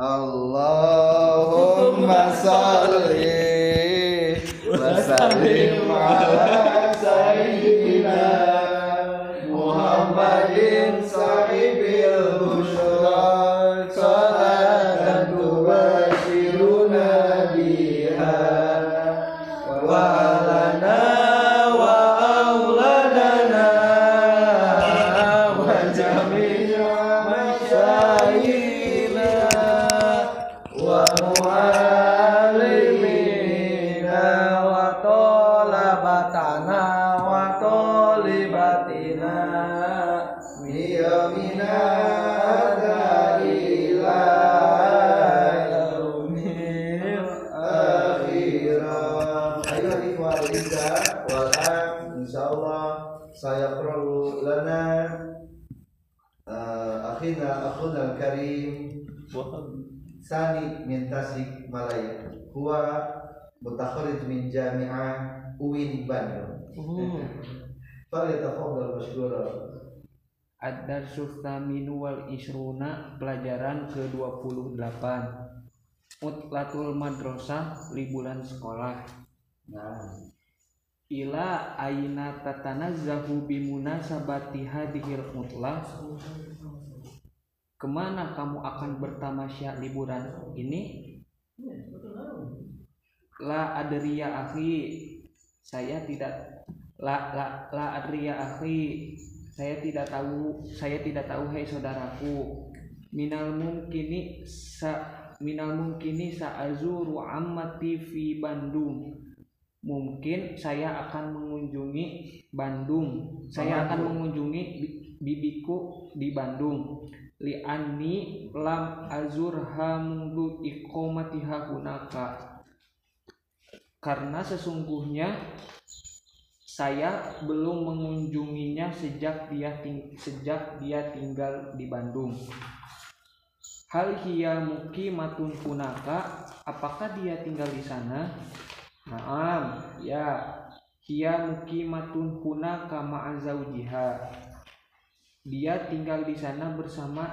اللهم صل وسلم على سيدنا محمد صاحب البشرى. صلاة تبشرنا بها وأهلنا وأولادنا وجميع saya perlu lana uh, akhina akhuna karim Sani min Tasik Malaya Huwa mutakharij min Jami'ah UIN Bandung. Falyatafaddal masykura Ad-Darsus Taminu wal Isruna pelajaran ke-28 Mutlatul Madrasah liburan sekolah. Nah Ila aina tatanazzahu bimunasabati hadhil mutlah? Ke mana kamu akan bertamasya liburan ini? La adriya akhi Saya tidak La la la adriya akhi Saya tidak tahu Saya tidak tahu hai saudaraku. Minal mungkini sa Minal mungkini sa'azuru ammati fi Bandung Mungkin saya akan mengunjungi Bandung. Saya akan mengunjungi bi- bibiku di Bandung. Li'anni lam azurha mundu iqamatiha hunaka karena sesungguhnya saya belum mengunjunginya sejak dia ting- sejak dia tinggal di Bandung. Hal hiya muqimatun hunaka? Apakah dia tinggal di sana Naam ya. Hiya muqimatun hunaka ma'a zaujiha dia tinggal di sana bersama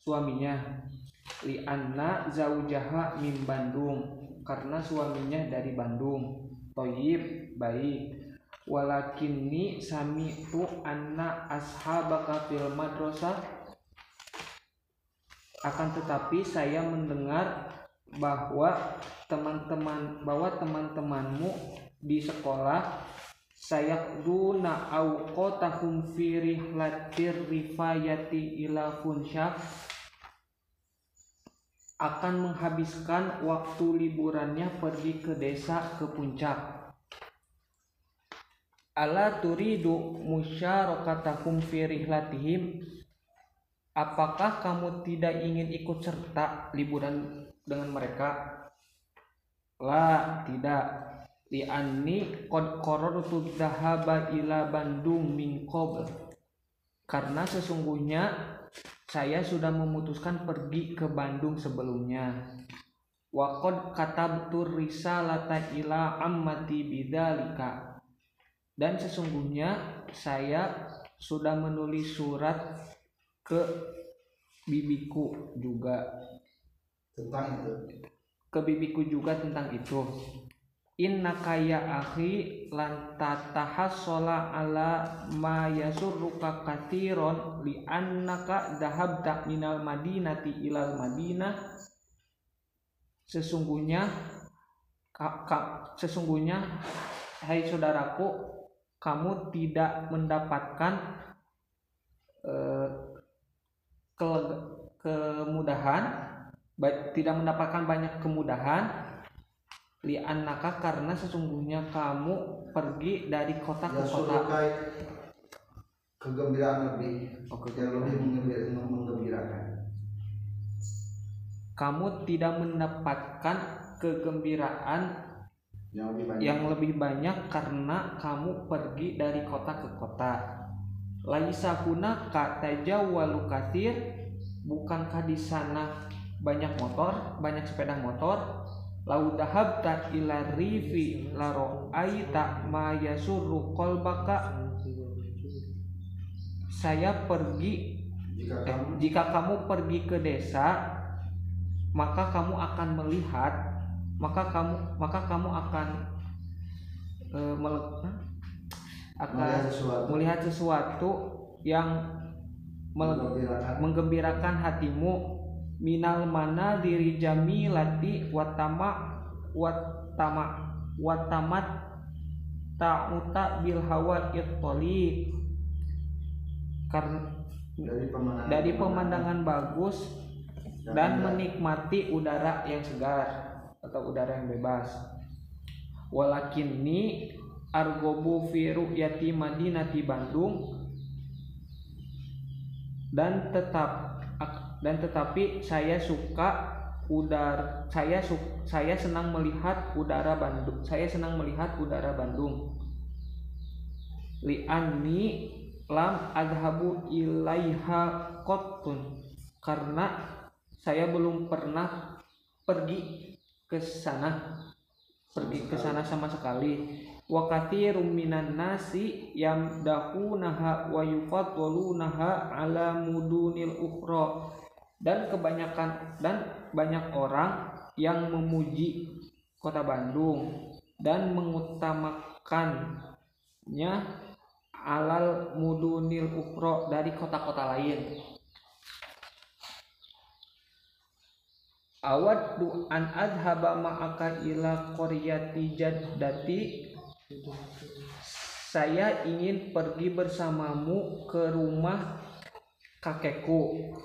suaminya. Lianna zaujaha min Bandung karena suaminya dari Bandung. Toyib baik. Walakinni sami'tu anna ashabaka fil madrasah. Akan tetapi saya mendengar bahwa teman-teman bahwa teman-temanmu di sekolah sayakduna awqatahum fi rihlatir rifayati ila funsyah akan menghabiskan waktu liburannya pergi ke desa ke puncak. Ala turidu musyarakatahum fi rihlatihim? Apakah kamu tidak ingin ikut serta liburan dengan mereka la tidak. Li'anni qad qarartu dhahaba ila Bandung min karena sesungguhnya saya sudah memutuskan pergi ke Bandung sebelumnya. Wa qad katabtu risalata ila ammati bidzalika dan sesungguhnya saya sudah menulis surat ke bibiku juga. Tentang itu ke bibiku juga tentang itu. Inna kaya akhi lan tatahassola ala ma yasurruka katiron li annaka dhahabta minal madinati ilal madinah. Sesungguhnya ka- ka- sesungguhnya hai saudaraku kamu tidak mendapatkan eh, keleg- kemudahan ba- tidak mendapatkan banyak kemudahan. Li'annaka karena sesungguhnya kamu pergi dari kota ke kota. Kegembiraan lebih. Oke. Yang lebih mengembir- menggembirakan kamu tidak mendapatkan kegembiraan Yang lebih banyak. yang lebih banyak karena kamu pergi dari kota ke kota. Laisa hunaka tajawwalu katsir. Bukankah di sana banyak motor banyak sepeda motor lau dahabta ila rifi la ra'aita ma yasurru qalbaka saya pergi Jika eh, kamu jika kamu pergi ke desa maka kamu akan melihat maka kamu maka kamu akan hah? akan Melihat sesuatu. melihat sesuatu yang menggembirakan hatimu minal mana diri jamilati watama watama watamat ta'uta bil hawa ittoli karena dari pemandangan dari pemandangan. bagus dan menikmati udara yang segar atau udara yang bebas. Walakinni argobu fi ru'yati madinati Bandung dan tetap dan tetapi saya suka udara saya su, saya senang melihat udara Bandung saya senang melihat udara Bandung. Li'anni lam adhabu ilaiha qattun karena saya belum pernah pergi ke sana. Pergi ke sana sama sekali. Wa katsirum minan nasi yamdahunaha wa yufaddalunaha ala mudunil ukhra dan kebanyakan dan banyak orang yang memuji kota Bandung dan mengutamakannya alal mudunil ukhra dari kota-kota lain. Awaddu an adhaba ma'aka ila qaryati jaddati. Saya ingin pergi bersamamu ke rumah kakekku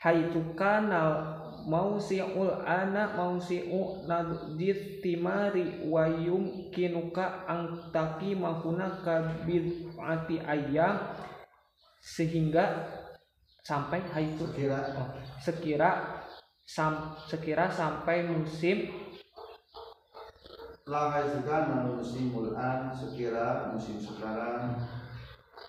haitu kanal mausi'ul ana mausi'u nadjit timari wa yumkinuka angtaki mahunaka bid'ati ayam sehingga sampai haitu. Sekira. Oh, sekira sam, sekira sampai musim. Lahai sekarang musim an sekira musim sekarang.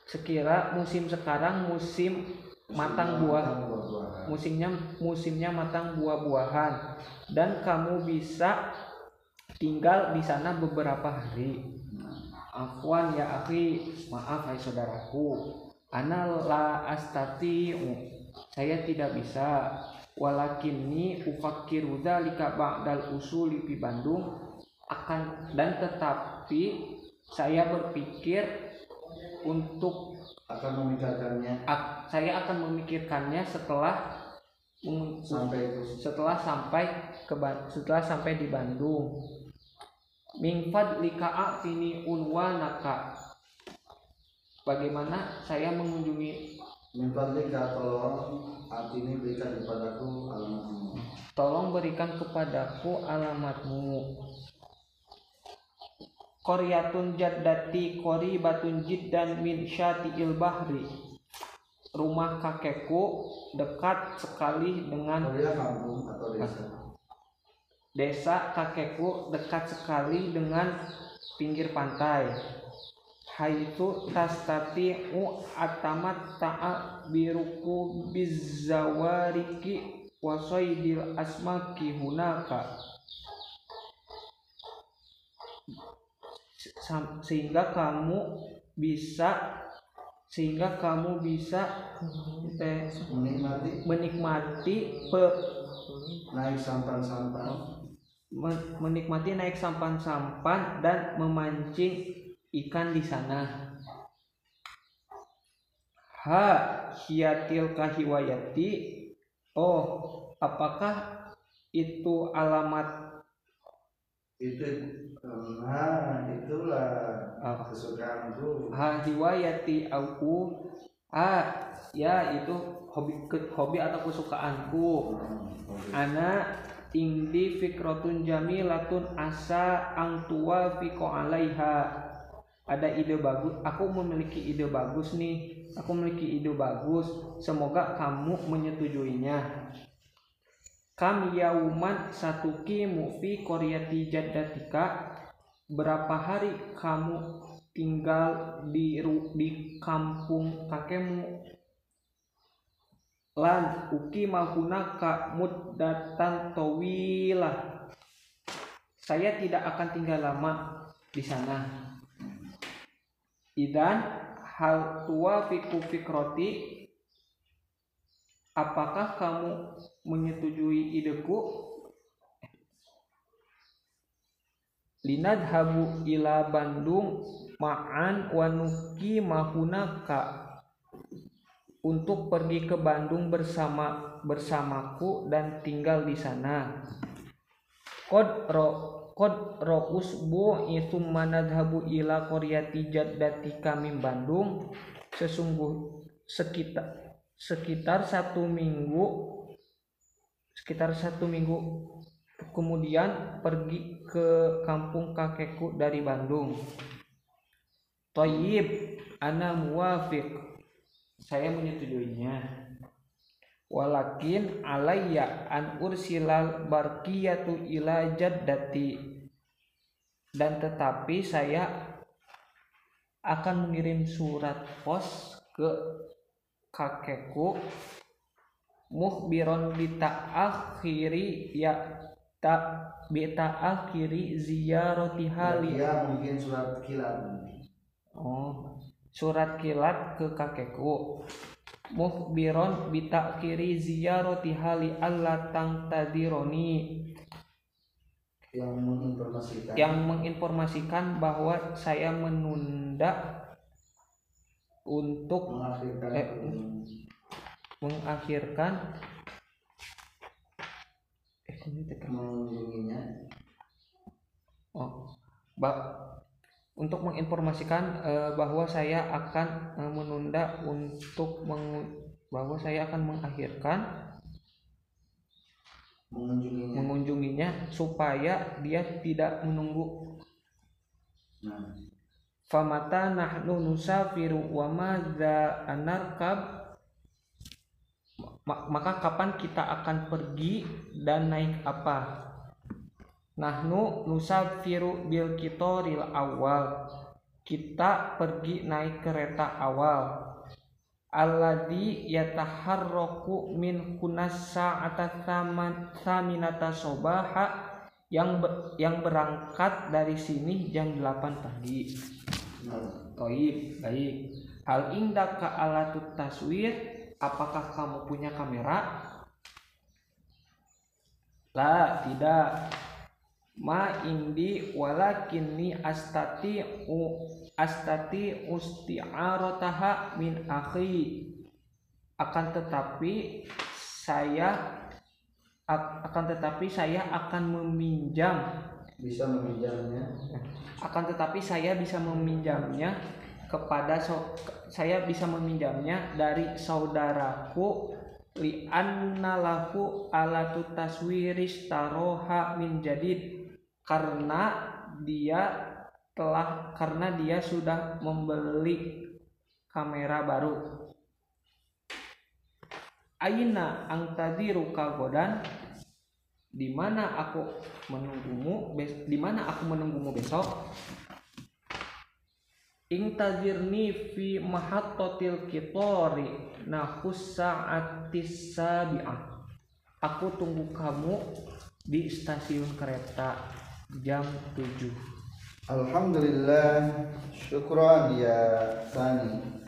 Sekira musim sekarang musim matang buah. matang buah-buahan. Musimnya musimnya matang buah-buahan. Dan kamu bisa tinggal di sana beberapa hari. Afwan ya akhi maaf hai saudaraku. Ana la astati saya tidak bisa. Walakinni ufakkiru dzalika ba'dal usuli di Bandung. Akan dan tetapi saya berpikir untuk akan memikirkannya. Ak- saya akan memikirkannya setelah sampai setelah sampai ke setelah sampai di Bandung. Mingfad lika tini unwanaka. Bagaimana saya mengunjungi minta jika tolong ini berikan kepadaku alamatmu tolong berikan kepadaku alamatmu. Koryatun jaddati kori batun jiddan min syati'il bahri. Rumah kakekku dekat sekali dengan kampung atau desa Desa kakekku dekat sekali dengan pinggir pantai. Haitu tastati'u atamat ta'a biruku bizawariki wasoidil asmaki hunaka. Sehingga kamu bisa sehingga kamu bisa eh, menikmati menikmati pe- naik sampan-sampan men- menikmati naik sampan-sampan dan memancing ikan di sana. Ha hiyatil kahiwayati. Oh, apakah itu alamat itu nah itulah kesukaanku ha hiwayati aku? Ah, ya itu hobi ke- hobi atau kesukaanku. Ana indi fikrotun jamilatun asa ang tua fiko alaiha ada ide bagus aku memiliki ide bagus nih aku memiliki ide bagus semoga kamu menyetujuinya kam yauman satuki mufi koryati jaddatika berapa hari kamu tinggal di di kampung kakekmu? Lan uki mahunaka muddatan tawilah saya tidak akan tinggal lama di sana. Idan hal tua fiku fikroti apakah kamu menyetujui ideku linadhabu ila Bandung ma'an wanuki mahunaka untuk pergi ke Bandung bersama bersamaku dan tinggal di sana. Kod ro kod ro usbu itu manadhabu ila koryati jaddati kami Bandung sesungguh sekitar sekitar satu minggu sekitar satu minggu kemudian pergi ke kampung kakekku dari Bandung. Toyib, ana muwafiq. Saya menyetujuinya. Walakin alayya an ursilal barqiyatu ila jaddati. Dan tetapi saya akan mengirim surat pos ke kakekku muhbiron bita'akhiri ya tak bita'akhiri ziyarati hali Ya mungkin surat kilat. oh surat kilat ke kakekku muhbiron bita'akhiri ziyarati hali Allah tang tadironi yang menginformasikan yang menginformasikan bahwa saya menunda untuk mengakhirkan Eh, mengakhirkan. Mengunjunginya. Oh, ba- untuk menginformasikan eh, bahwa saya akan eh, menunda untuk mengu- bahwa saya akan mengakhirkan mengunjunginya. mengunjunginya supaya dia tidak menunggu. Nah. Famata nahnu nusafiru wa madza anarkab maka kapan kita akan pergi dan naik apa? Nahnu nusafiru bil kitoril awal. Kita pergi naik kereta awal. Alladhi yataharraku min kunas sa'ata thaminata sobaha yang ber- yang berangkat dari sini jam 8 pagi. Nah Toib, baik. Hal indaka alatut taswir, apakah kamu punya kamera? La, tidak. Ma indi walakinni astati u astati usti'arataha min akhi. Akan tetapi saya ak- akan tetapi saya akan meminjam bisa meminjamnya akan tetapi saya bisa meminjamnya kepada so- saya bisa meminjamnya dari saudaraku li anna lahu alatu taswiris taroha min jadid karena dia telah karena dia sudah membeli kamera baru. Aina angtadiru kagodan? Di mana aku menunggumu di mana aku menunggumu besok Ingtazirni fi mahattotil kitori nahus sa'atis sabi'ah Aku tunggu kamu di stasiun kereta jam 7 Alhamdulillah syukran ya Sani